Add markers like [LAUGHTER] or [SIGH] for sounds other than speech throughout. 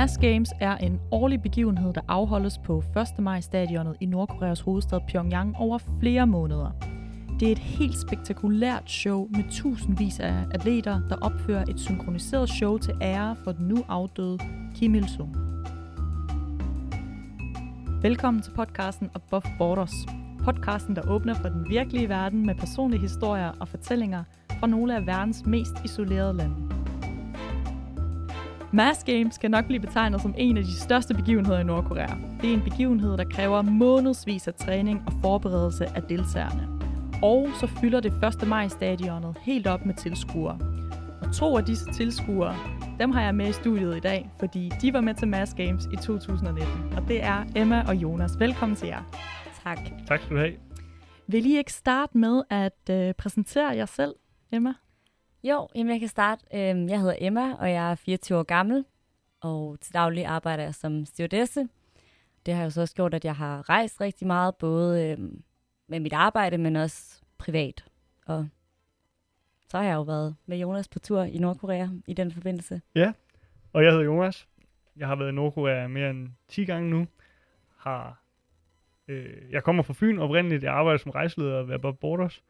Mass Games er en årlig begivenhed, der afholdes på 1. maj stadionet i Nordkoreas hovedstad Pyongyang over flere måneder. Det er et helt spektakulært show med tusindvis af atleter, der opfører et synkroniseret show til ære for den nu afdøde Kim Il-sung. Velkommen til podcasten Above Borders. Podcasten, der åbner for den virkelige verden med personlige historier og fortællinger fra nogle af verdens mest isolerede lande. Mass Games skal nok blive betegnet som en af de største begivenheder i Nordkorea. Det er en begivenhed, der kræver månedsvis af træning og forberedelse af deltagerne. Og så fylder det 1. maj stadionet helt op med tilskuere. Og to af disse tilskuere, dem har jeg med i studiet i dag, fordi de var med til Mass Games i 2019. Og det er Emma og Jonas. Velkommen til jer. Tak. Tak skal du have. Vil I ikke starte med at øh, præsentere jer selv, Emma? Jo, jamen jeg kan starte. Øhm, jeg hedder Emma, og jeg er 24 år gammel, og til daglig arbejder jeg som stewardesse. Det har jo så også gjort, at jeg har rejst rigtig meget, både øhm, med mit arbejde, men også privat. Og så har jeg jo været med Jonas på tur i Nordkorea i den forbindelse. Ja, Og jeg hedder Jonas. Jeg har været i Nordkorea mere end 10 gange nu. Har, øh, jeg kommer fra Fyn oprindeligt. Jeg arbejder som rejseleder ved Bob Borders.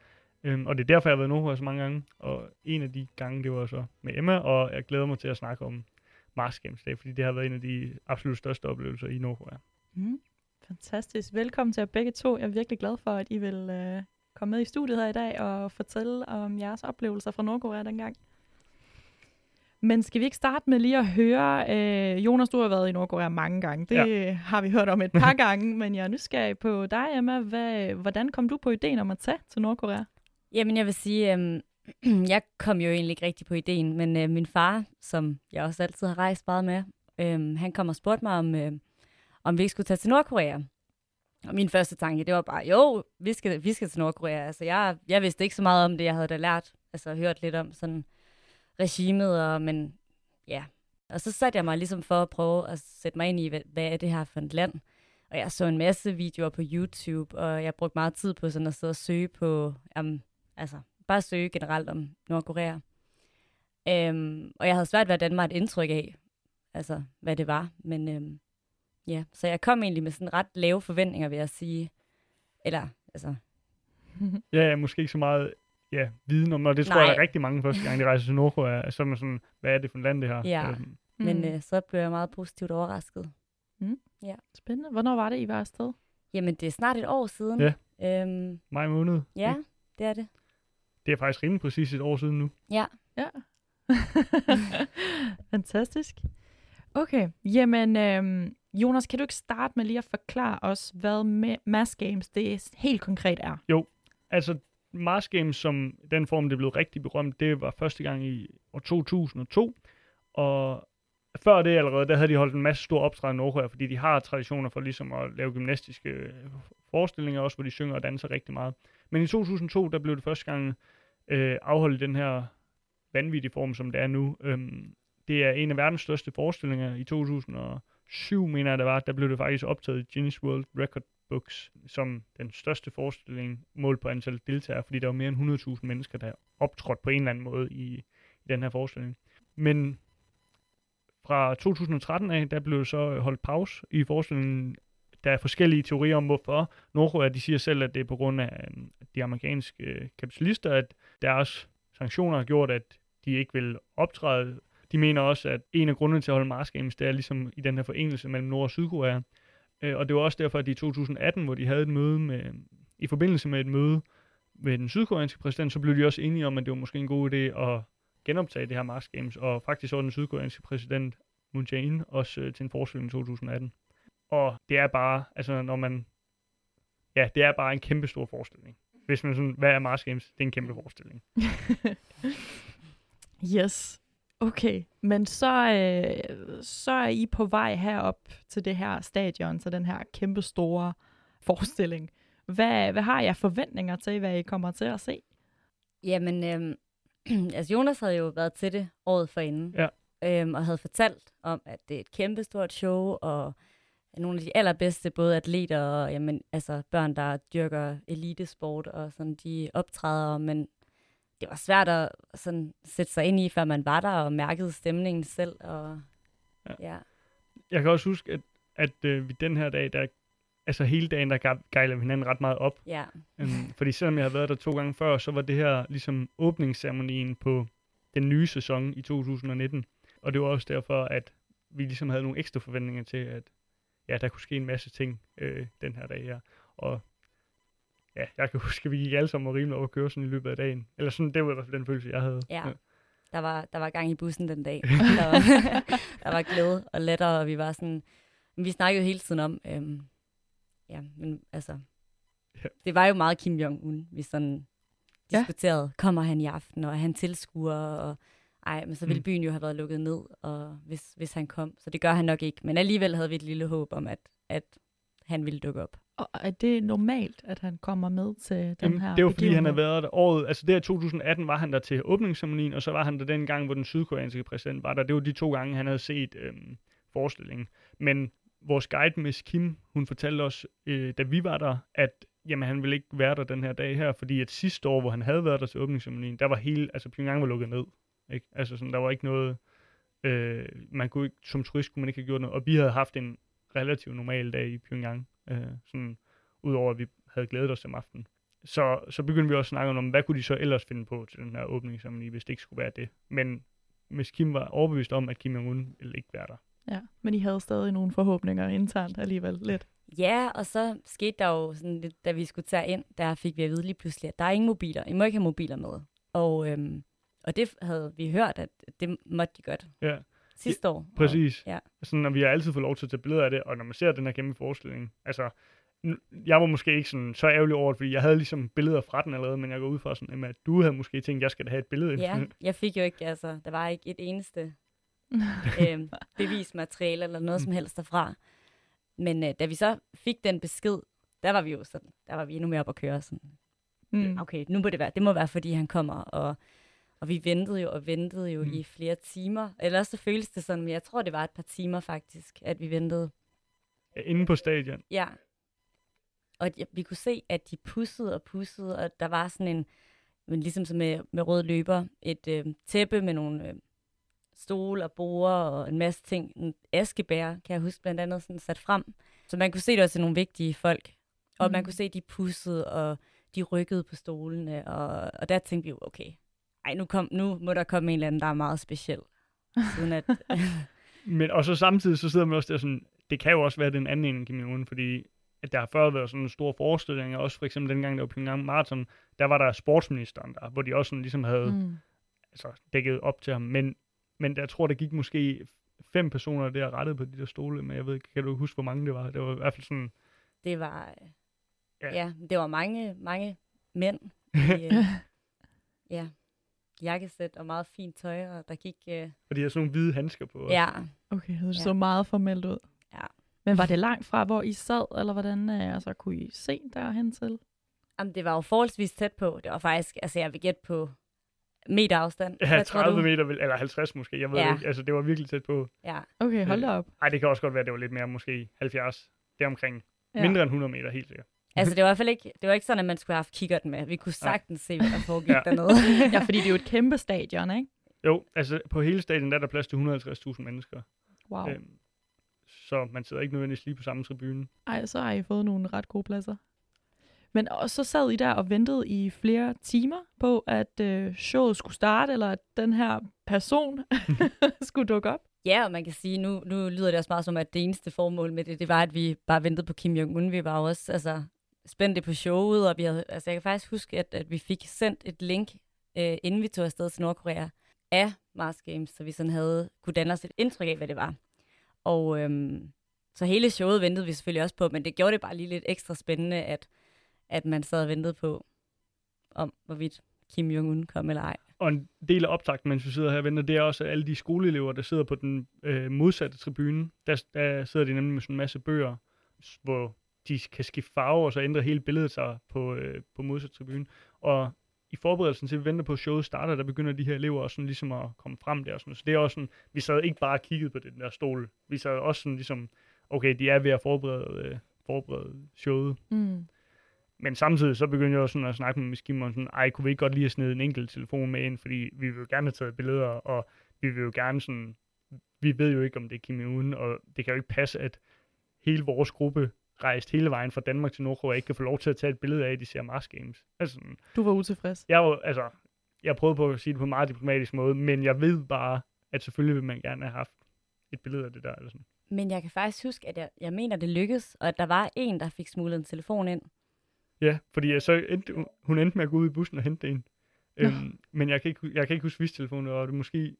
Øhm, og det er derfor, jeg har været i Nordkorea så mange gange. Og en af de gange, det var så med Emma. Og jeg glæder mig til at snakke om Mars Games Day, fordi det har været en af de absolut største oplevelser i Nordkorea. Mm. Fantastisk. Velkommen til jer begge to. Jeg er virkelig glad for, at I vil øh, komme med i studiet her i dag og fortælle om jeres oplevelser fra Nordkorea dengang. Men skal vi ikke starte med lige at høre, øh, Jonas, du har været i Nordkorea mange gange. Det ja. har vi hørt om et par [LAUGHS] gange, men jeg er nysgerrig på dig, Emma. Hvad, hvordan kom du på ideen om at tage til Nordkorea? Jamen jeg vil sige, øhm, [CLEARS THROAT] jeg kom jo egentlig ikke rigtig på ideen, men øh, min far, som jeg også altid har rejst meget med, øh, han kom og spurgte mig, om, øh, om vi ikke skulle tage til Nordkorea. Og min første tanke, det var bare, jo, vi skal, vi skal til Nordkorea. Altså, jeg, jeg vidste ikke så meget om det, jeg havde da lært, altså hørt lidt om sådan regimet, og, men ja. Og så satte jeg mig ligesom for at prøve at sætte mig ind i, hvad, hvad er det her for et land? Og jeg så en masse videoer på YouTube, og jeg brugte meget tid på sådan at sidde og søge på, jamen, altså bare søge generelt om Nordkorea. Um, og jeg havde svært ved at danne mig et indtryk af, altså hvad det var. Men um, ja, så jeg kom egentlig med sådan ret lave forventninger, vil jeg sige. Eller, altså, [LAUGHS] Ja, ja, måske ikke så meget ja, viden om, og det tror Nej. jeg, der er rigtig mange første gang, de [LAUGHS] rejser til Nordkorea. Så er man sådan, hvad er det for et land, det her? Ja. Øhm, mm. men øh, så blev jeg meget positivt overrasket. Spændende. Hvornår var det, I var afsted? Jamen, det er snart et år siden. Ja. Øhm, maj måned. ja, det er det. Det er faktisk rimelig præcis et år siden nu. Ja. Ja. [LAUGHS] Fantastisk. Okay, jamen øhm, Jonas, kan du ikke starte med lige at forklare os, hvad Ma- Mass Games det helt konkret er? Altså, Mars Games, som den form, det blev rigtig berømt, det var første gang i år 2002. Og før det allerede, der havde de holdt en masse store optræden i Nordkorea, fordi de har traditioner for ligesom at lave gymnastiske forestillinger, også hvor de synger og danser rigtig meget. Men i 2002, der blev det første gang øh, afholdt den her vanvittige form, som det er nu. Øhm, det er en af verdens største forestillinger. I 2007, mener jeg, det var, der blev det faktisk optaget i Guinness World Record Books som den største forestilling målt på antal deltagere, fordi der var mere end 100.000 mennesker, der optrådte på en eller anden måde i, i den her forestilling. Men fra 2013 af, der blev så holdt pause i forestillingen. Der er forskellige teorier om, hvorfor. Nordkorea, de siger selv, at det er på grund af øhm, de amerikanske øh, kapitalister, at deres sanktioner har gjort, at de ikke vil optræde. De mener også, at en af grundene til at holde Mars Games, det er ligesom i den her forenelse mellem Nord- og Sydkorea. Øh, og det var også derfor, at de i 2018, hvor de havde et møde med, i forbindelse med et møde med den sydkoreanske præsident, så blev de også enige om, at det var måske en god idé at genoptage det her Mars Games, og faktisk så var den sydkoreanske præsident Moon Jae-in også øh, til en forestilling i 2018. Og det er bare, altså når man, ja, det er bare en kæmpe stor forestilling. Hvis man sådan, hvad er Mars Games? Det er en kæmpe forestilling. [LAUGHS] Yes. Okay, men så, øh, så er I på vej herop til det her stadion, til den her kæmpe store forestilling. Hvad, hvad har jeg forventninger til, hvad I kommer til at se? Jamen, øhm, [CLEARS THROAT] altså Jonas havde jo været til det året forinden, Ja. øhm, og havde fortalt om, at det er et kæmpestort show, og nogle af de allerbedste, både atleter og jamen, altså børn, der dyrker elitesport, og sådan, de optræder, men det var svært at sådan, sætte sig ind i, før man var der og mærkede stemningen selv. Og, Ja. ja. jeg kan også huske, at, at øh, vi den her dag, der, altså hele dagen, der gejler vi hinanden ret meget op. Ja. Øhm, fordi selvom jeg har været der to gange før, så var det her ligesom åbningsceremonien på den nye sæson i 2019. Og det var også derfor, at vi ligesom havde nogle ekstra forventninger til, at ja, der kunne ske en masse ting øh, den her dag her. Og ja, jeg kan [LAUGHS] huske, at vi gik alle sammen og rimelig over at køre sådan i løbet af dagen. Eller sådan, det var i hvert fald den følelse, jeg havde. Ja. ja. Der var, der var gang i bussen den dag. [LAUGHS] Der var, [LAUGHS] der var glæde og lettere, og vi var sådan... Vi snakkede jo hele tiden om... Øhm, ja, men altså... Ja. Det var jo meget Kim Jong-un, vi sådan ja. diskuterede. Kommer han i aften, og er han tilskuer, og ej, men så ville mm. byen jo have været lukket ned, og hvis, hvis han kom. Så det gør han nok ikke. Men alligevel havde vi et lille håb om, at, at han ville dukke op. Og er det normalt, at han kommer med til den Jamen, her Det er jo fordi, han har været der året, altså det her 2018 var han der til åbningsceremonien, og så var han der den gang, hvor den sydkoreanske præsident var der. Det var de to gange, han havde set øhm, forestillingen. Men vores guide, Miss Kim, hun fortalte os, øh, da vi var der, at jamen, han ville ikke være der den her dag her, fordi at sidste år, hvor han havde været der til åbningsceremonien, der var hele, altså Pyongyang var lukket ned. Ikke? Altså sådan, der var ikke noget, øh, man kunne ikke, som turist kunne man ikke have gjort noget, og vi havde haft en relativt normal dag i Pyongyang, øh, sådan, udover at vi havde glædet os om aftenen. Så, så begyndte vi også at snakke om, hvad kunne de så ellers finde på til den her åbningsceremoni, hvis det ikke skulle være det. Men Miss Kim var overbevist om, at Kim Jong-un ville ikke være der. Ja, men I havde stadig nogle forhåbninger internt alligevel lidt. Ja, og så skete der jo sådan lidt, da vi skulle tage ind, der fik vi at vide lige pludselig, at der er ingen mobiler. I må ikke have mobiler med. Og, øhm, og det havde vi hørt, at det måtte de godt. Ja. Sidste år. Præcis. Og, ja. Sådan, og vi har altid fået lov til at tage billeder af det, og når man ser den her kæmpe forestilling, altså, jeg var måske ikke sådan, så ærgerlig over det, fordi jeg havde ligesom billeder fra den allerede, men jeg går ud fra sådan, at du havde måske tænkt, at jeg skal da have et billede. Ja, [LAUGHS] jeg fik jo ikke, altså, der var ikke et eneste [LAUGHS] øh, bevismateriale eller noget som helst derfra. Men øh, da vi så fik den besked, der var vi jo sådan, der var vi endnu mere op at køre sådan, mm. okay, nu må det være, det må være, fordi han kommer, og, og vi ventede jo og ventede jo mm. i flere timer. Ellers så føles det sådan, men jeg tror, det var et par timer faktisk, at vi ventede. Inde på stadion? Ja. Og vi kunne se, at de pussede og pussede, og der var sådan en, men ligesom som med, med rød løber, et øh, tæppe med nogle øh, stole og borde og en masse ting. En askebær, kan jeg huske, blandt andet sådan sat frem. Så man kunne se, det var til nogle vigtige folk. Og mm. man kunne se, at de pussede, og de rykkede på stolene. Og, og der tænkte vi jo, okay, ej, nu, kom, nu må der komme en eller anden, der er meget speciel. Siden at, [LAUGHS] Men og så samtidig, så sidder man også der sådan, det kan jo også være den anden en Kim Jong-un, fordi at der har før været sådan en stor forestilling, også for eksempel dengang, der var Pyongyang Marathon, der var der sportsministeren der, hvor de også sådan ligesom havde mm. altså, dækket op til ham. Men men jeg tror, der gik måske fem personer der rettet på de der stole, men jeg ved ikke, kan du huske, hvor mange det var? Det var i hvert fald sådan... Det var... Ja, ja det var mange, mange mænd. I, uh, [LAUGHS] ja, jakkesæt og meget fint tøj, og der gik... Uh... Og de havde sådan nogle hvide handsker på. Ja. Okay, det så ja. meget formelt ud. Ja. Men var det langt fra, hvor I sad, eller hvordan uh, altså, kunne I se derhen til? Jamen, det var jo forholdsvis tæt på. Det var faktisk, altså jeg vil gætte på meter afstand. Ja, 30 meter, eller 50 måske, jeg ved ja. ikke. Altså, det var virkelig tæt på. Ja. Okay, hold da op. Nej, det kan også godt være, at det var lidt mere, måske 70, deromkring. Ja. Mindre end 100 meter, helt sikkert. Altså, det var i hvert fald ikke, det var ikke sådan, at man skulle have haft kikkerten med. Vi kunne sagtens se, hvad der foregik ja. dernede. [LAUGHS] ja, fordi det er jo et kæmpe stadion, ikke? Jo, altså på hele stadion der er der plads til 150.000 mennesker. Wow. Øhm, så man sidder ikke nødvendigvis lige på samme tribune. Ej, så har I fået nogle ret gode pladser. Men og så sad I der og ventede i flere timer på, at øh, showet skulle starte, eller at den her person [LAUGHS] [LAUGHS] skulle dukke op. Ja, og man kan sige, nu, nu lyder det også meget som, at det eneste formål med det, det var, at vi bare ventede på Kim Jong-un. Vi var også altså, spændte på showet, og vi havde, altså, jeg kan faktisk huske, at, at vi fik sendt et link, øh, inden vi tog afsted til Nordkorea, af Mars Games, så vi sådan havde kunne danne os et indtryk af, hvad det var. Og øhm, så hele showet ventede vi selvfølgelig også på, men det gjorde det bare lige lidt ekstra spændende, at at man sad og ventede på, om hvorvidt Kim Jong-un kom eller ej. Og en del af optakten, mens vi sidder her og venter, det er også alle de skoleelever, der sidder på den øh, modsatte tribune. Der, der sidder de nemlig med sådan en masse bøger, hvor de kan skifte farve, og så ændre hele billedet sig på, øh, på modsatte tribune. Og i forberedelsen til, at vi venter på, at showet starter, der begynder de her elever også sådan ligesom at komme frem der. Sådan. Så det er også sådan, vi sad ikke bare og kiggede på den der stol. Vi sad også sådan ligesom, okay, de er ved at forberede, øh, forberede showet. Mm. Men samtidig så begyndte jeg også sådan at snakke med Miss Kim og sådan, ej, kunne vi ikke godt lige have snedet en enkelt telefon med ind, fordi vi vil jo gerne have taget billeder, og vi vil jo gerne sådan vi ved jo ikke, om det er Kim Jong-un, og det kan jo ikke passe, at hele vores gruppe rejst hele vejen fra Danmark til Nordkorea, ikke kan få lov til at tage et billede af, at de ser Mars Games. Altså, sådan, Du var utilfreds. jeg, var, altså, jeg prøvede på at sige det på en meget diplomatisk måde, men jeg ved bare, at selvfølgelig vil man gerne have haft et billede af det der. Eller sådan. Men jeg kan faktisk huske, at jeg, jeg mener, det lykkedes, og at der var en, der fik smuglet en telefon ind. Ja, fordi jeg så endte, hun endte med at gå ud i bussen og hente en. Øhm, men jeg kan, ikke, jeg kan ikke huske, hvis telefonen var det måske...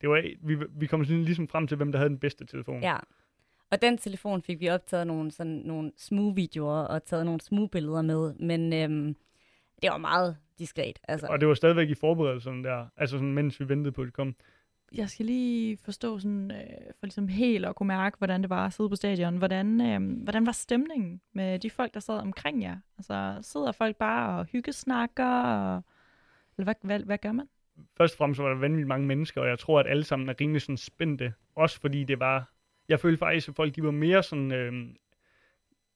Det var, vi, vi kom sådan ligesom frem til, hvem der havde den bedste telefon. Ja. Og den telefon fik vi optaget nogle, sådan, nogle smooth videoer og taget nogle smooth billeder med, men øhm, det var meget diskret. Altså. Og det var stadigvæk i forberedelserne der, altså sådan, mens vi ventede på, at det kom. Jeg skal lige forstå sådan, øh, for ligesom helt at kunne mærke, hvordan det var at sidde på stadion. Hvordan, øh, hvordan var stemningen med de folk, der sad omkring jer? Altså, sidder folk bare og hyggesnakker? Og, eller hvad, hvad, hvad gør man? Først og fremmest var der vanvittigt mange mennesker, og jeg tror, at alle sammen er rimelig sådan spændte. Også fordi det var... Jeg følte faktisk, at folk de var mere sådan... Øh,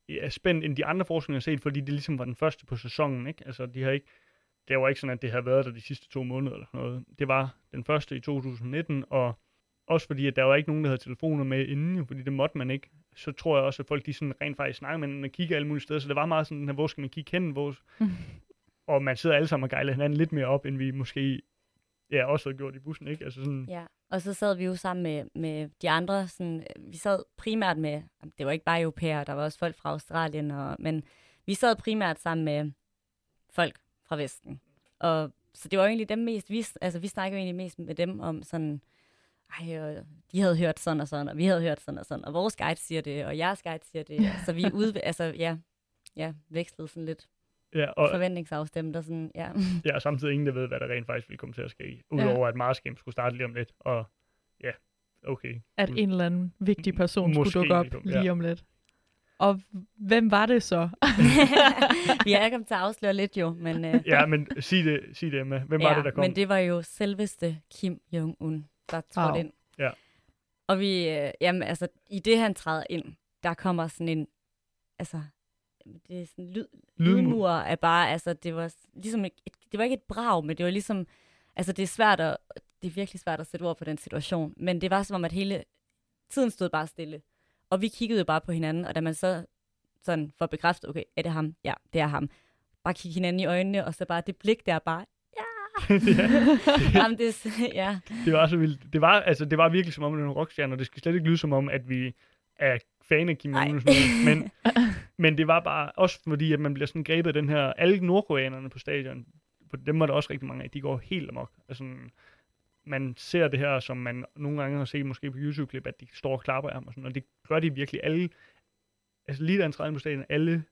ja, spændt end de andre forskninger har set, fordi det ligesom var den første på sæsonen. Ikke? Altså, de har ikke, det var ikke sådan, at det havde været der de sidste to måneder eller noget. Det var den første i 2019, og også fordi, at der var ikke nogen, der havde telefoner med inden, fordi det måtte man ikke. Så tror jeg også, at folk de sådan rent faktisk snakker med og kigger alle mulige steder. Så det var meget sådan, hvor skal man kigge hen? Hvor... [LAUGHS] og man sidder alle sammen og gejler hinanden lidt mere op, end vi måske ja, også havde gjort i bussen. Ikke? Altså sådan, Ja, og så sad vi jo sammen med, med de andre, sådan, øh, vi sad primært med, det var ikke bare europæere, der var også folk fra Australien, og, men vi sad primært sammen med folk fra Vesten. Og, så det var jo egentlig dem mest, vi, altså vi snakkede jo egentlig mest med dem om sådan, ej, og de havde hørt sådan og sådan, og vi havde hørt sådan og sådan, og vores guide siger det, og jeres guide siger det, [LAUGHS] så vi ud, altså ja, ja, vekslede sådan lidt ja, og, forventningsafstemt og sådan, ja. ja, og samtidig ingen, der ved, hvad der rent faktisk ville komme til at ske. Ja. Udover at Mars Games skulle starte lige om lidt, og ja, okay. At en eller anden vigtig person Måske skulle dukke op lige du- ja. lige om lidt. Og hvem var det så? [LAUGHS] vi er kommet til at afsløre lidt jo, men... Øh, Ja, men sig det, sig det Emma. Hvem ja, var det, der kom? men det var jo selveste Kim Jong-un, der trådte Wow. ind. Ja. Og vi, øh, jamen altså, i det han træder ind, der kommer sådan en, altså, det er sådan lyd, Lydmur. af bare, altså, det var ligesom, et, et, det var ikke et brag, men det var ligesom, altså, det er svært at, det er virkelig svært at sætte ord på den situation, men det var som om, at hele tiden stod bare stille. Og vi kiggede jo bare på hinanden, og da man så sådan får bekræftet, okay, er det ham? Ja, det er ham. Bare kigge hinanden i øjnene, og så bare det blik der bare, [LAUGHS] ja. Jamen, det, er ja. Det var så vildt. Det var, altså, det var virkelig som om, det var en rockstjerne, og det skal slet ikke lyde som om, at vi er fan af Kim noget. Men, [LAUGHS] men det var bare også fordi, at man bliver sådan grebet af den her, alle nordkoreanerne på stadion, for dem var der også rigtig mange af, de går helt amok. Altså, man ser det her, som man nogle gange har set måske på YouTube-klip, at de står og klapper af ham og sådan, og det gør de virkelig alle, altså lige da han træder på stadion, alle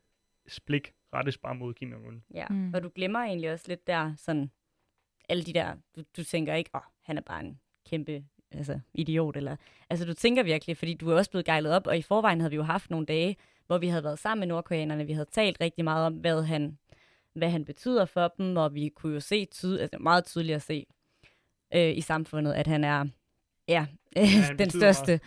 blik rettes bare mod Kim Jong-un. Ja, mm. og du glemmer egentlig også lidt der, sådan, alle de der, du, du tænker ikke, åh, oh, han er bare en kæmpe altså, idiot, eller, altså du tænker virkelig, fordi du er også blevet gejlet op, og i forvejen havde vi jo haft nogle dage, hvor vi havde været sammen med nordkoreanerne, vi havde talt rigtig meget om, hvad han, hvad han betyder for dem, og vi kunne jo se tyd, altså meget tydeligt at se øh, i samfundet, at han er, ja, [LAUGHS] han den største.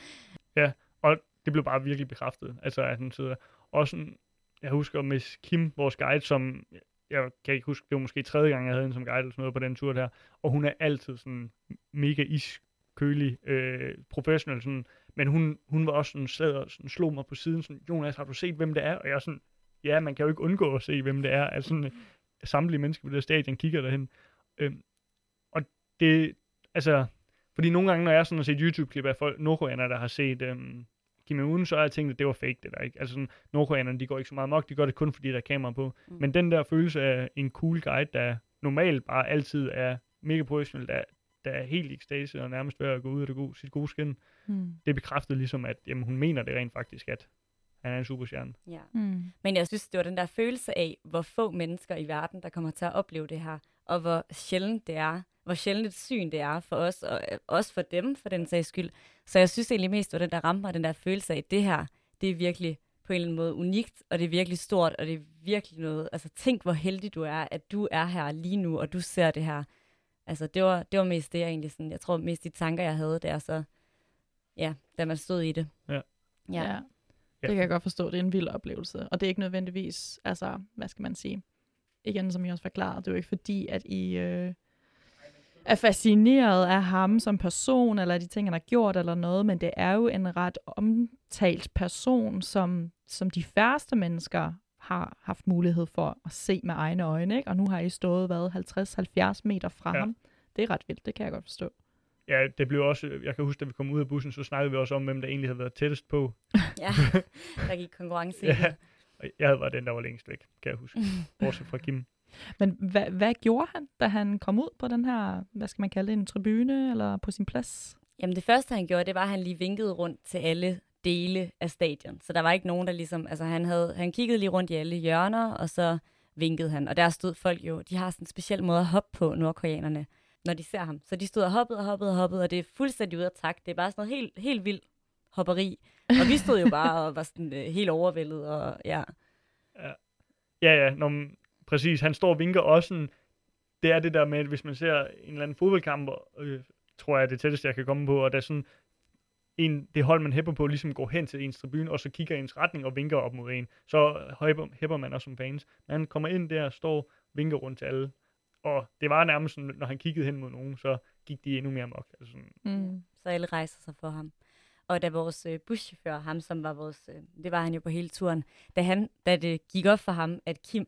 Og det blev bare virkelig bekræftet. Altså, at han sidder også sådan, jeg husker Miss Kim, vores guide, som, jeg kan ikke huske, det var måske tredje gang, jeg havde hende som guide eller sådan noget på den tur der, og hun er altid sådan mega iskølig, øh, professionel, sådan, men hun, hun var også sådan, sad og sådan, slog mig på siden, sådan, Jonas, har du set, hvem det er? Og jeg er sådan, ja, man kan jo ikke undgå at se, hvem det er. Altså sådan, samtlige mennesker på det stadion kigger derhen. Øhm, og det, altså, fordi nogle gange, når jeg sådan har set YouTube-klip af folk, nordkoreanere, der har set øhm, Kim Jong-un, så har jeg tænkt, at det var fake, det der, ikke? Altså sådan, nordkoreanerne, de går ikke så meget mok, de gør det kun, fordi der er kamera på. Mm. Men den der følelse af en cool guide, der normalt bare altid er mega professionel, der, der er helt i ekstase og nærmest ved at gå ud af det gode, sit gode skin, Mm. det bekræftede ligesom, at jamen, hun mener det rent faktisk, at han er en superstjerne. Ja. Mm. Men jeg synes, det var den der følelse af, hvor få mennesker i verden, der kommer til at opleve det her, og hvor sjældent det er, hvor sjældent et syn det er for os, og øh, også for dem, for den sags skyld. Så jeg synes egentlig mest, det var den der ramte mig, den der følelse af, det her, det er virkelig på en eller anden måde unikt, og det er virkelig stort, og det er virkelig noget, altså tænk, hvor heldig du er, at du er her lige nu, og du ser det her. Altså det var, det var mest det, jeg egentlig sådan, jeg tror mest de tanker, jeg havde der, så ja, da man stod i det. Ja. Ja. Ja. Det kan jeg godt forstå. Det er en vild oplevelse. Og det er ikke nødvendigvis, altså, hvad skal man sige? Igen, som I også forklarede, det er jo ikke fordi, at I, øh, er fascineret af ham som person, eller de ting, han har gjort, eller noget, men det er jo en ret omtalt person, som, som de færreste mennesker har haft mulighed for at se med egne øjne, ikke? og nu har I stået, hvad, 50-70 meter fra Ja. ham. Det er ret vildt, det kan jeg godt forstå. Ja, det blev også, jeg kan huske, da vi kom ud af bussen, så snakkede vi også om, hvem der egentlig havde været tættest på. [LAUGHS] Ja, der gik konkurrence i Ja. jeg havde været den, der var længst væk, kan jeg huske. [LAUGHS] Bortset fra Kim. Men hvad, hvad gjorde han, da han kom ud på den her, hvad skal man kalde det, en tribune, eller på sin plads? Jamen det første, han gjorde, det var, at han lige vinkede rundt til alle dele af stadion. Så der var ikke nogen, der ligesom... Altså han, havde, han kiggede lige rundt i alle hjørner, og så vinkede han. Og der stod folk jo... De har sådan en speciel måde at hoppe på, nordkoreanerne, når de ser ham. Så de stod og hoppede og hoppede og hoppede, og det er fuldstændig ude af takt. Det er bare sådan noget helt, helt vildt hopperi. Og vi stod jo [LAUGHS] bare og var sådan øh, helt overvældet, og ja... Ja, ja, når, man- præcis. Han står og vinker også sådan, det er det der med, at hvis man ser en eller anden fodboldkamp, og, øh, tror jeg er det tætteste, jeg kan komme på, og der er sådan en, det hold, man hæpper på, ligesom går hen til ens tribune, og så kigger i ens retning og vinker op mod en. Så hæpper, hæpper man også som fans. Men kommer ind der, står, vinker rundt til alle. Og det var nærmest sådan, når han kiggede hen mod nogen, så gik de endnu mere mok. Altså sådan, Mm. så alle rejser sig for ham. Og da vores øh, buschauffør, ham som var vores, øh, det var han jo på hele turen, da, han, da det gik op for ham, at Kim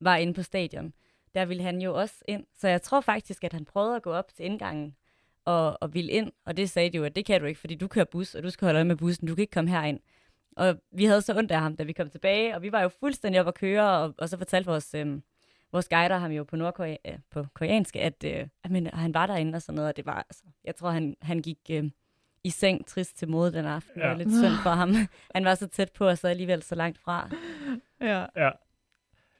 var inde på stadion, der ville han jo også ind. Så jeg tror faktisk, at han prøvede at gå op til indgangen og, og ville ind, og det sagde de jo, at det kan du ikke, fordi du kører bus, og du skal holde øje med bussen, du kan ikke komme herind. Og vi havde så ondt af ham, da vi kom tilbage, og vi var jo fuldstændig op at køre, og, og så fortalte vores, øh, vores guider ham jo på, nordkorea, øh, på koreansk, at, øh, at men, han var derinde og sådan noget, og det var, altså, jeg tror, han, han gik øh, i seng trist til mode den aften, ja. Ja. og lidt synd for ham. [LAUGHS] Han var så tæt på, og så alligevel så langt fra. Ja. Ja.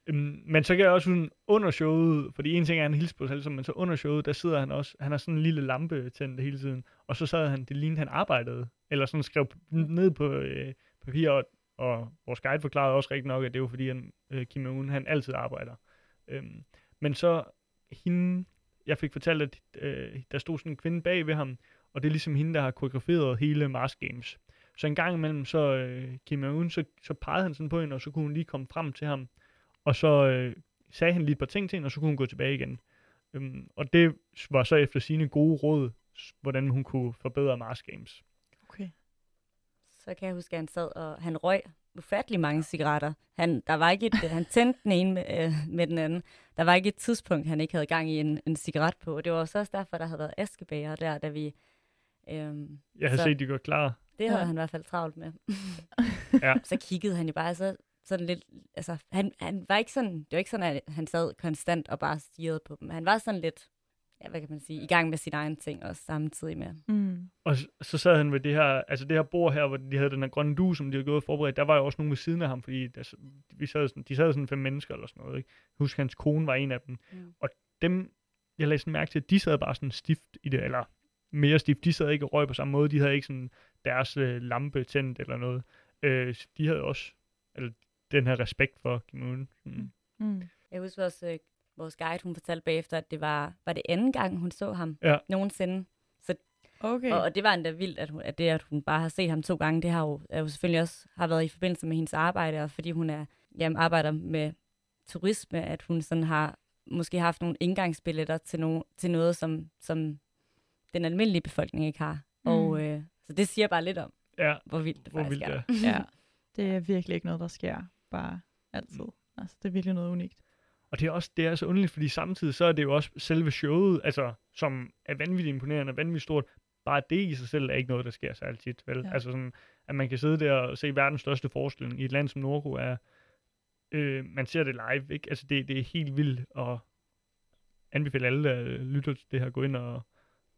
Øhm, men så kan jeg også sådan under showet, fordi en ting er, at han hilser på sig selv, men så under showet, der sidder han også, han har sådan en lille lampe tændt hele tiden, og så sad han, det lignede han arbejdede, eller sådan skrev ned på øh, papir, og, og vores guide forklarede også rigtig nok, at det var fordi, han, øh, Kim Jong-un, han altid arbejder. Øhm, men så hende, jeg fik fortalt, at øh, der stod sådan en kvinde bag ved ham, og det er ligesom hende, der har koreograferet hele Mars Games. Så en gang imellem, så øh, Kim Jong-un, så, så pegede han sådan på hende, og så kunne hun lige komme frem til ham, og så øh, sagde han lige et par ting til hende, og så kunne hun gå tilbage igen. Øhm, og det var så efter sine gode råd, hvordan hun kunne forbedre Mars Games. Okay. Så kan jeg huske, at han sad og han røg ufattelig mange cigaretter. Han, der var ikke et, [LAUGHS] han tændte den ene med, øh, med den anden. Der var ikke et tidspunkt, han ikke havde gang i en, en cigaret på. Og det var også også derfor, der havde været askebager der, da vi... Øhm, Jeg havde Så- set, de går klar. det havde Ja. han i hvert fald travlt med. Ja. [LAUGHS] Så kiggede han jo bare så, sådan lidt... Altså, han, han var ikke sådan... Det var ikke sådan, at han sad konstant og bare stirrede på dem. Han var sådan lidt... Ja, hvad kan man sige? I gang med sin egen ting også samtidig med. Mm. Og så sad han ved det her, altså det her bord her, hvor de havde den her grønne du, som de havde gået og forberedt. Der var jo også nogen ved siden af ham, fordi der, vi sad sådan, de sad sådan fem mennesker eller sådan noget. Ikke? Jeg husker, hans kone var en af dem. Mm. Og dem, jeg lagde sådan mærke til, at de sad bare sådan stift i det, eller mere stift. De sad ikke og røg på samme måde. De havde ikke sådan deres øh, lampe tændt eller noget. Øh, de havde også eller, den her respekt for Kim Jong-un. Mm. Mm. Jeg husker også, øh, vores guide, hun fortalte bagefter, at det var, var det anden gang, hun så ham Ja. nogensinde. Okay. Og, og det var endda vildt, at, hun, at det, at hun bare har set ham to gange, det har jo, er jo selvfølgelig også har været i forbindelse med hendes arbejde, og fordi hun er, jamen, arbejder med turisme, at hun sådan har måske haft nogle indgangsbilletter til, no, til noget, som, som den almindelige befolkning ikke har. Mm. Og øh, så det siger bare lidt om, Ja, hvor vildt det hvor faktisk vildt er. det er. [LAUGHS] ja. Det er virkelig ikke noget, der sker bare altid. Altså, det er virkelig noget unikt. Og det er også det er så underligt, fordi samtidig så er det jo også selve showet, altså, som er vanvittigt imponerende og vanvittigt stort. Bare det i sig selv er ikke noget, der sker særlig tit, vel? Ja. Ja. Altså sådan, at man kan sidde der og se verdens største forestilling i et land som Nordkorea. Øh, man ser det live, ikke? Altså det, det er helt vildt, og anbefale alle, der lytter til det her, gå ind og,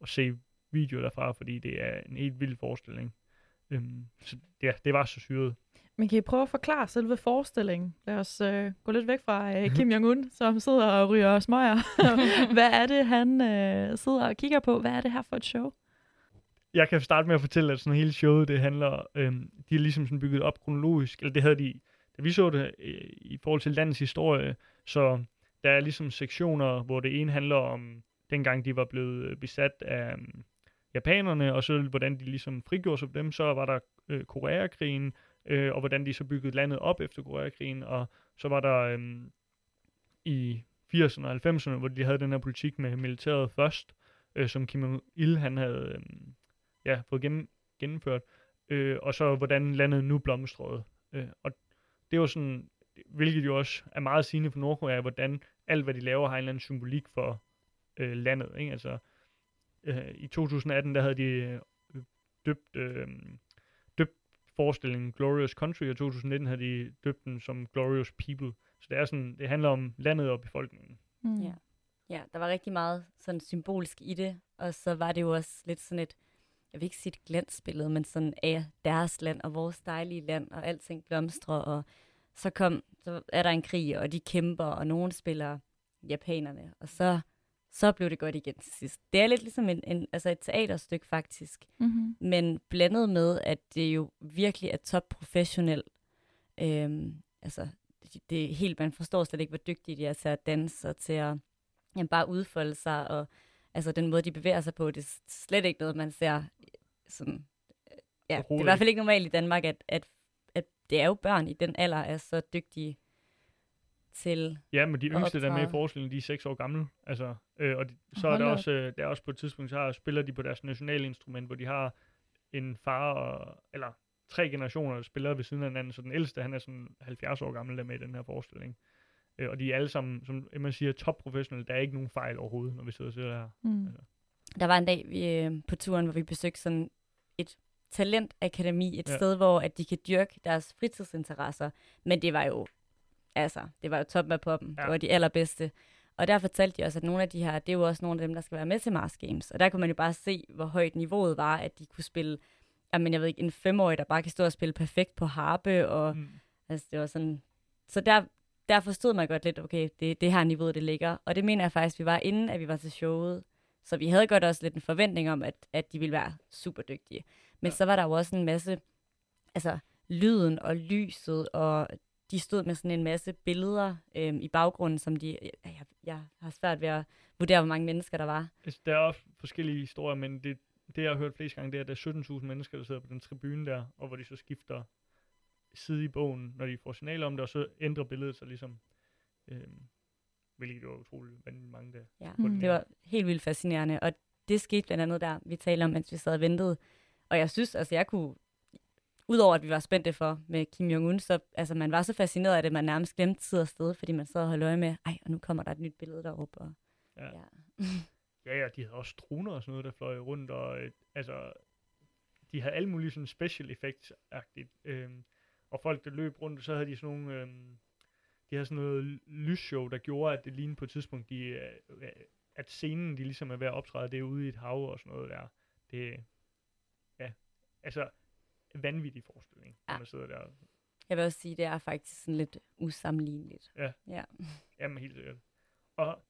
og se videoer derfra, fordi det er en helt vild forestilling. Øhm, så ja, det var så syret. Men kan I prøve at forklare selve forestillingen? Lad os øh, gå lidt væk fra øh, Kim Jong-un, som sidder og ryger smøger. [LAUGHS] Hvad er det, han øh, sidder og kigger på? Hvad er det her for et show? jeg kan starte med at fortælle, at sådan hele showet, det handler, øhm, de er ligesom sådan bygget op kronologisk, eller det havde de, da vi så det øh, i forhold til landets historie, så der er ligesom sektioner, hvor det ene handler om, dengang de var blevet øh, besat af øhm, japanerne, og så hvordan de ligesom frigjorde sig på dem, så var der øh, Koreakrigen, øh, og hvordan de så byggede landet op efter Koreakrigen, og så var der øh, i 80'erne og 90'erne, hvor de havde den her politik med militæret først, øh, som Kim Il han havde øh, ja, fået gennem, gennemført, øh, og så hvordan landet nu blomstrede. Øh, og det var sådan, hvilket jo også er meget sigende for Nordkorea, hvordan alt, hvad de laver, har en eller anden symbolik for øh, landet. Ikke? Altså, øh, I 2018, der havde de øh, døbt, øh, døbt forestillingen Glorious Country, og 2019 havde de døbt den som Glorious People. Så det er sådan, det handler om landet og befolkningen. Mm. Ja. ja, der var rigtig meget sådan symbolsk i det, og så var det jo også lidt sådan et, jeg vil ikke sige et glansbillede, men sådan af deres land og vores dejlige land, og alting blomstrer, og så kom, så er der en krig, og de kæmper, og nogen spiller japanerne, og så, så blev det godt igen til sidst. Det er lidt ligesom en, en, altså et teaterstykke faktisk, mm-hmm. men blandet med, at det jo virkelig er top professionel. Øhm, altså, det, det er helt, man forstår slet ikke, hvor dygtige de er til at danse, og til at jamen, bare udfolde sig, og altså den måde, de bevæger sig på, det er slet ikke noget, man ser sådan, ja, det er i hvert fald ikke normalt i Danmark, at, at det er jo børn i den alder, er så dygtige til Ja, men de yngste, der er med i forestillingen, de er 6 år gamle. Altså, øh, og de, så er der også, øh, der er også på et tidspunkt, så har, spiller de på deres nationale instrument, hvor de har en far, og, eller tre generationer, der spiller ved siden af hinanden. Så den ældste, han er sådan 70 år gammel, der med i den her forestilling. Øh, og de er alle sammen, som man siger, top professionelle. Der er ikke nogen fejl overhovedet, når vi sidder og ser det her. Mm. Altså. Der var en dag vi, øh, på turen, hvor vi besøgte sådan et talentakademi, et ja. sted, hvor at de kan dyrke deres fritidsinteresser. Men det var jo, altså, det var jo toppen af poppen. Ja. Det var de allerbedste. Og der fortalte de også, at nogle af de her, det er jo også nogle af dem, der skal være med til Mars Games. Og der kunne man jo bare se, hvor højt niveauet var, at de kunne spille, jamen jeg ved ikke, en femårig, der bare kan stå og spille perfekt på harpe, og mm. altså det var sådan, så der, der forstod man godt lidt, okay, det, det her niveau, det ligger. Og det mener jeg faktisk, vi var inden, at vi var til showet. Så vi havde godt også lidt en forventning om, at, at de ville være super dygtige. Men ja. så var der jo også en masse, altså lyden og lyset, og de stod med sådan en masse billeder øhm, i baggrunden, som de, jeg, jeg har svært ved at vurdere, hvor mange mennesker der var. Altså, der er også forskellige historier, men det, det jeg har hørt flest gange, det er, at der er 17.000 mennesker, der sidder på den tribune der, og hvor de så skifter side i bogen, når de får signal om det, og så ændrer billedet sig ligesom. Øhm, hvilket var utroligt vanvittigt mange der. Ja, mm. det var helt vildt fascinerende, og det skete blandt andet der, vi talte om, mens vi sad og ventede, og jeg synes, altså jeg kunne, udover at vi var spændte for med Kim Jong-un, så altså, man var så fascineret af det, man nærmest glemte tid og sted, fordi man sad og holdt øje med, ej, og nu kommer der et nyt billede deroppe. Og, ja. Ja. ja, ja, de havde også droner og sådan noget, der fløj rundt, og øh, altså, de havde alle mulige sådan special effects-agtigt. Øhm, og folk, der løb rundt, så havde de sådan nogle, øhm, de havde sådan noget lysshow, der gjorde, at det lignede på et tidspunkt, de, øh, at scenen, de ligesom er ved at optræde, det er ude i et hav og sådan noget der. Det, altså, vanvittig forestilling, ja. når man sidder der. Jeg vil også sige, det er faktisk sådan lidt usammenligneligt. Ja. ja. [LAUGHS] Jamen, helt sikkert. Og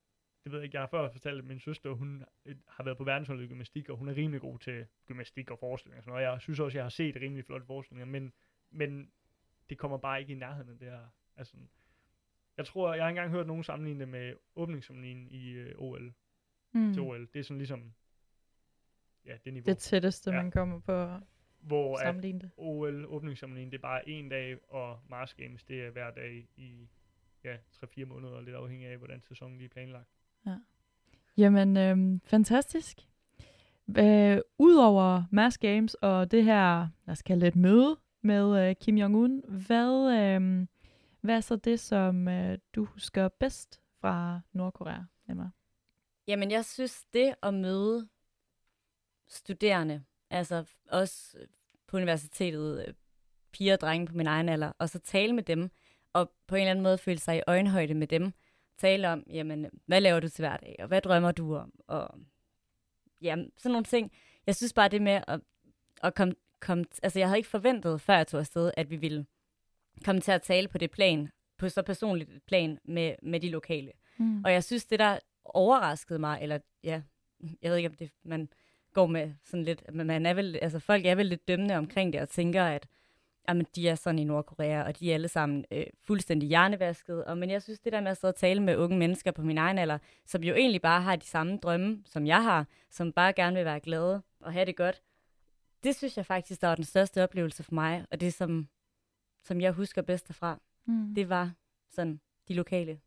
det ved jeg ikke, jeg har før fortalt, at min søster, hun har været på verdensholdet i gymnastik, og hun er rimelig god til gymnastik og forestillinger og sådan noget. Jeg synes også, jeg har set rimelig flotte forestillinger, men, men det kommer bare ikke i nærheden af det her. Altså, jeg tror, jeg har engang hørt nogen sammenligne det med åbningssamlingen i øh, OL. Mm. Til OL. Det er sådan ligesom, ja, det niveau. Det tætteste, ja. man kommer på hvor at OL åbningsceremonien, det er bare en dag, og Mars Games, det er hver dag i ja, 3-4 måneder, lidt afhængig af, hvordan sæsonen lige er planlagt. Ja. Jamen, øhm, fantastisk. Øh, Udover Mars Games og det her, lad os kalde det et møde med øh, Kim Jong-un, hvad, øh, hvad er så det, som øh, du husker bedst fra Nordkorea, Emma? Jamen, jeg synes, det at møde studerende, Altså også på universitetet, øh, piger og drenge på min egen alder, og så tale med dem, og på en eller anden måde føle sig i øjenhøjde med dem. Tale om, jamen, hvad laver du til hverdag, og hvad drømmer du om, og jamen, sådan nogle ting. Jeg synes bare, det med at, at komme, komme, altså jeg havde ikke forventet, før jeg tog afsted, at vi ville komme til at tale på det plan, på så personligt et plan med, med de lokale. Mm. Og jeg synes, det der overraskede mig, eller ja, jeg ved ikke, om det, man går med sådan lidt, men man er vel, altså folk er vel lidt dømmende omkring det, og tænker, at jamen, de er sådan i Nordkorea, og de er alle sammen øh, fuldstændig hjernevasket. Og, men jeg synes, det der med at sidde og tale med unge mennesker på min egen alder, som jo egentlig bare har de samme drømme, som jeg har, som bare gerne vil være glade og have det godt, det synes jeg faktisk, der var den største oplevelse for mig, og det som, som jeg husker bedst derfra, mm. det var sådan de lokale.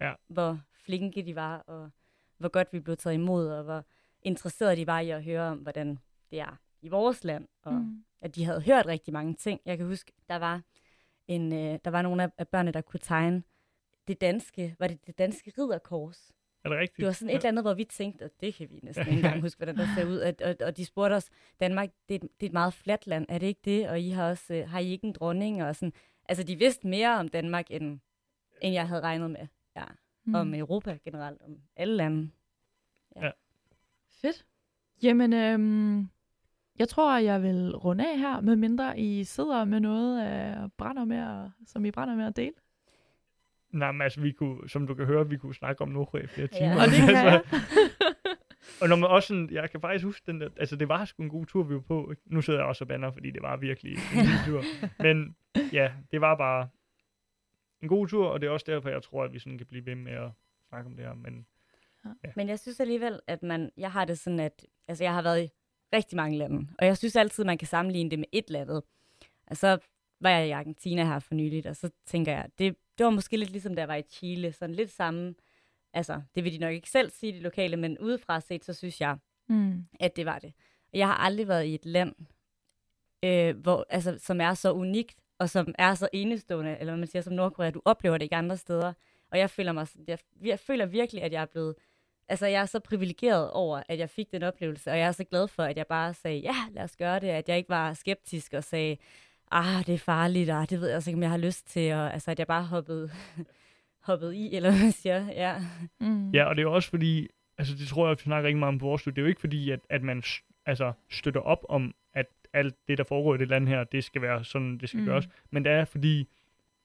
Ja. Hvor flinke de var, og hvor godt vi blev taget imod, og hvor interesserede de bare i at høre om, hvordan det er i vores land, og Mm. at de havde hørt rigtig mange ting. Jeg kan huske, der var, en, øh, der var nogle af, af børnene, der kunne tegne det danske, var det det danske ridderkors? Er det rigtigt? Det var sådan et eller andet, hvor vi tænkte, at det kan vi næsten ikke engang [LAUGHS] huske, hvordan der ser ud. Og, og, og de spurgte os, Danmark, det er, et- det er et meget fladt land, er det ikke det? Og I har også, øh, har I ikke en dronning? Og sådan. Altså, de vidste mere om Danmark, end, end jeg havde regnet med. Ja. Mm. Om Europa generelt, om alle lande. Fedt. Jamen, øhm, jeg tror, jeg vil runde af her, med mindre I sidder med noget, øh, brænder med, at- som I brænder med at dele. Nej, men altså, vi kunne, som du kan høre, vi kunne snakke om Nordkorea i flere Ja. timer. Og det kan jeg. [LAUGHS] og når man også sådan, jeg kan faktisk huske den der, altså det var sgu en god tur, vi var på. Nu sidder jeg også og banner, fordi det var virkelig en god [LAUGHS] tur. Men ja, det var bare en god tur, og det er også derfor, jeg tror, at vi sådan kan blive ved med at snakke om det her. Men Men jeg synes alligevel, at man, jeg har det sådan, at altså, jeg har været i rigtig mange lande, og jeg synes altid, man kan sammenligne det med et landet. Altså, var jeg i Argentina her for nyligt, og så tænker jeg, det, det var måske lidt ligesom, da jeg var i Chile, sådan lidt samme, altså, det vil de nok ikke selv sige, de lokale, men udefra set, så synes jeg, Mm. at det var det. Og jeg har aldrig været i et land, øh, hvor, altså, som er så unikt, og som er så enestående, eller hvad man siger, som Nordkorea, du oplever det ikke andre steder. Og jeg føler mig, jeg, jeg føler virkelig, at jeg er blevet, altså jeg er så privilegeret over, at jeg fik den oplevelse, og jeg er så glad for, at jeg bare sagde, ja, lad os gøre det, at jeg ikke var skeptisk og sagde, ah, det er farligt, og det ved jeg altså ikke, om jeg har lyst til, og altså, at jeg bare hoppede, [LAUGHS] hoppede i, eller hvad man siger, ja. Mm. ja, og det er jo også fordi, altså det tror jeg, vi snakker ikke meget om på vores studie. Det er jo ikke fordi, at, at man altså, støtter op om, at alt det, der foregår i det land her, det skal være sådan, det skal Mm. mm. gøres. Men det er fordi,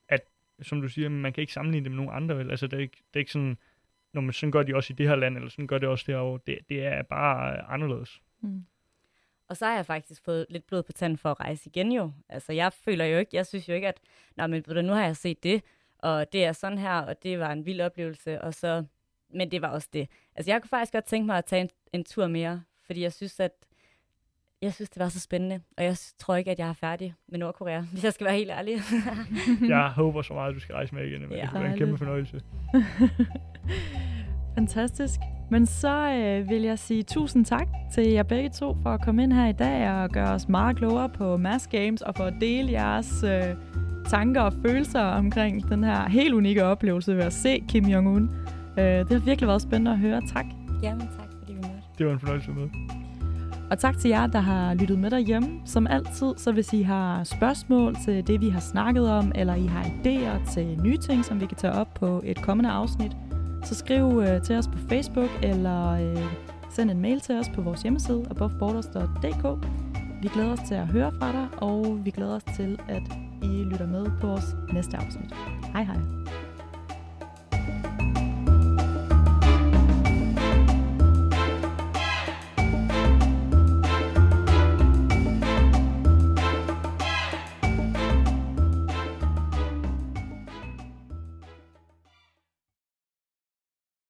at, som du siger, man kan ikke sammenligne det med nogen andre, vel? Altså det er ikke, det er ikke sådan, når man sådan gør de også i det her land, eller sådan gør det også derovre. Det, det er bare øh, anderledes. Mm. Og så har jeg faktisk fået lidt blod på tanden for at rejse igen jo. Altså jeg føler jo ikke, jeg synes jo ikke, at Nå, men nu har jeg set det, og det er sådan her, og det var en vild oplevelse, og så, men det var også det. Altså jeg kunne faktisk godt tænke mig at tage en, en tur mere, fordi jeg synes, at jeg synes, det var så spændende, og jeg tror ikke, at jeg er færdig med Nordkorea, [LAUGHS] hvis jeg skal være helt ærlig. [LAUGHS] Jeg håber så meget, at du skal rejse med igen. Ja, Ja. det bliver en kæmpe fornøjelse. [LAUGHS] Fantastisk. Men så øh, vil jeg sige tusind tak til jer begge to for at komme ind her i dag og gøre os meget klogere på Mass Games og for at dele jeres øh, tanker og følelser omkring den her helt unikke oplevelse ved at se Kim Jong-un. Øh, det har virkelig været spændende at høre. Tak. Jamen tak, fordi vi måtte. Det var en fornøjelse med. Og tak til jer, der har lyttet med derhjemme. Som altid, så hvis I har spørgsmål til det, vi har snakket om, eller I har idéer til nye ting, som vi kan tage op på et kommende afsnit, så skriv øh, til os på Facebook, eller øh, send en mail til os på vores hjemmeside, aboveborders.dk. Vi glæder os til at høre fra dig, og vi glæder os til, at I lytter med på vores næste afsnit. Hej hej.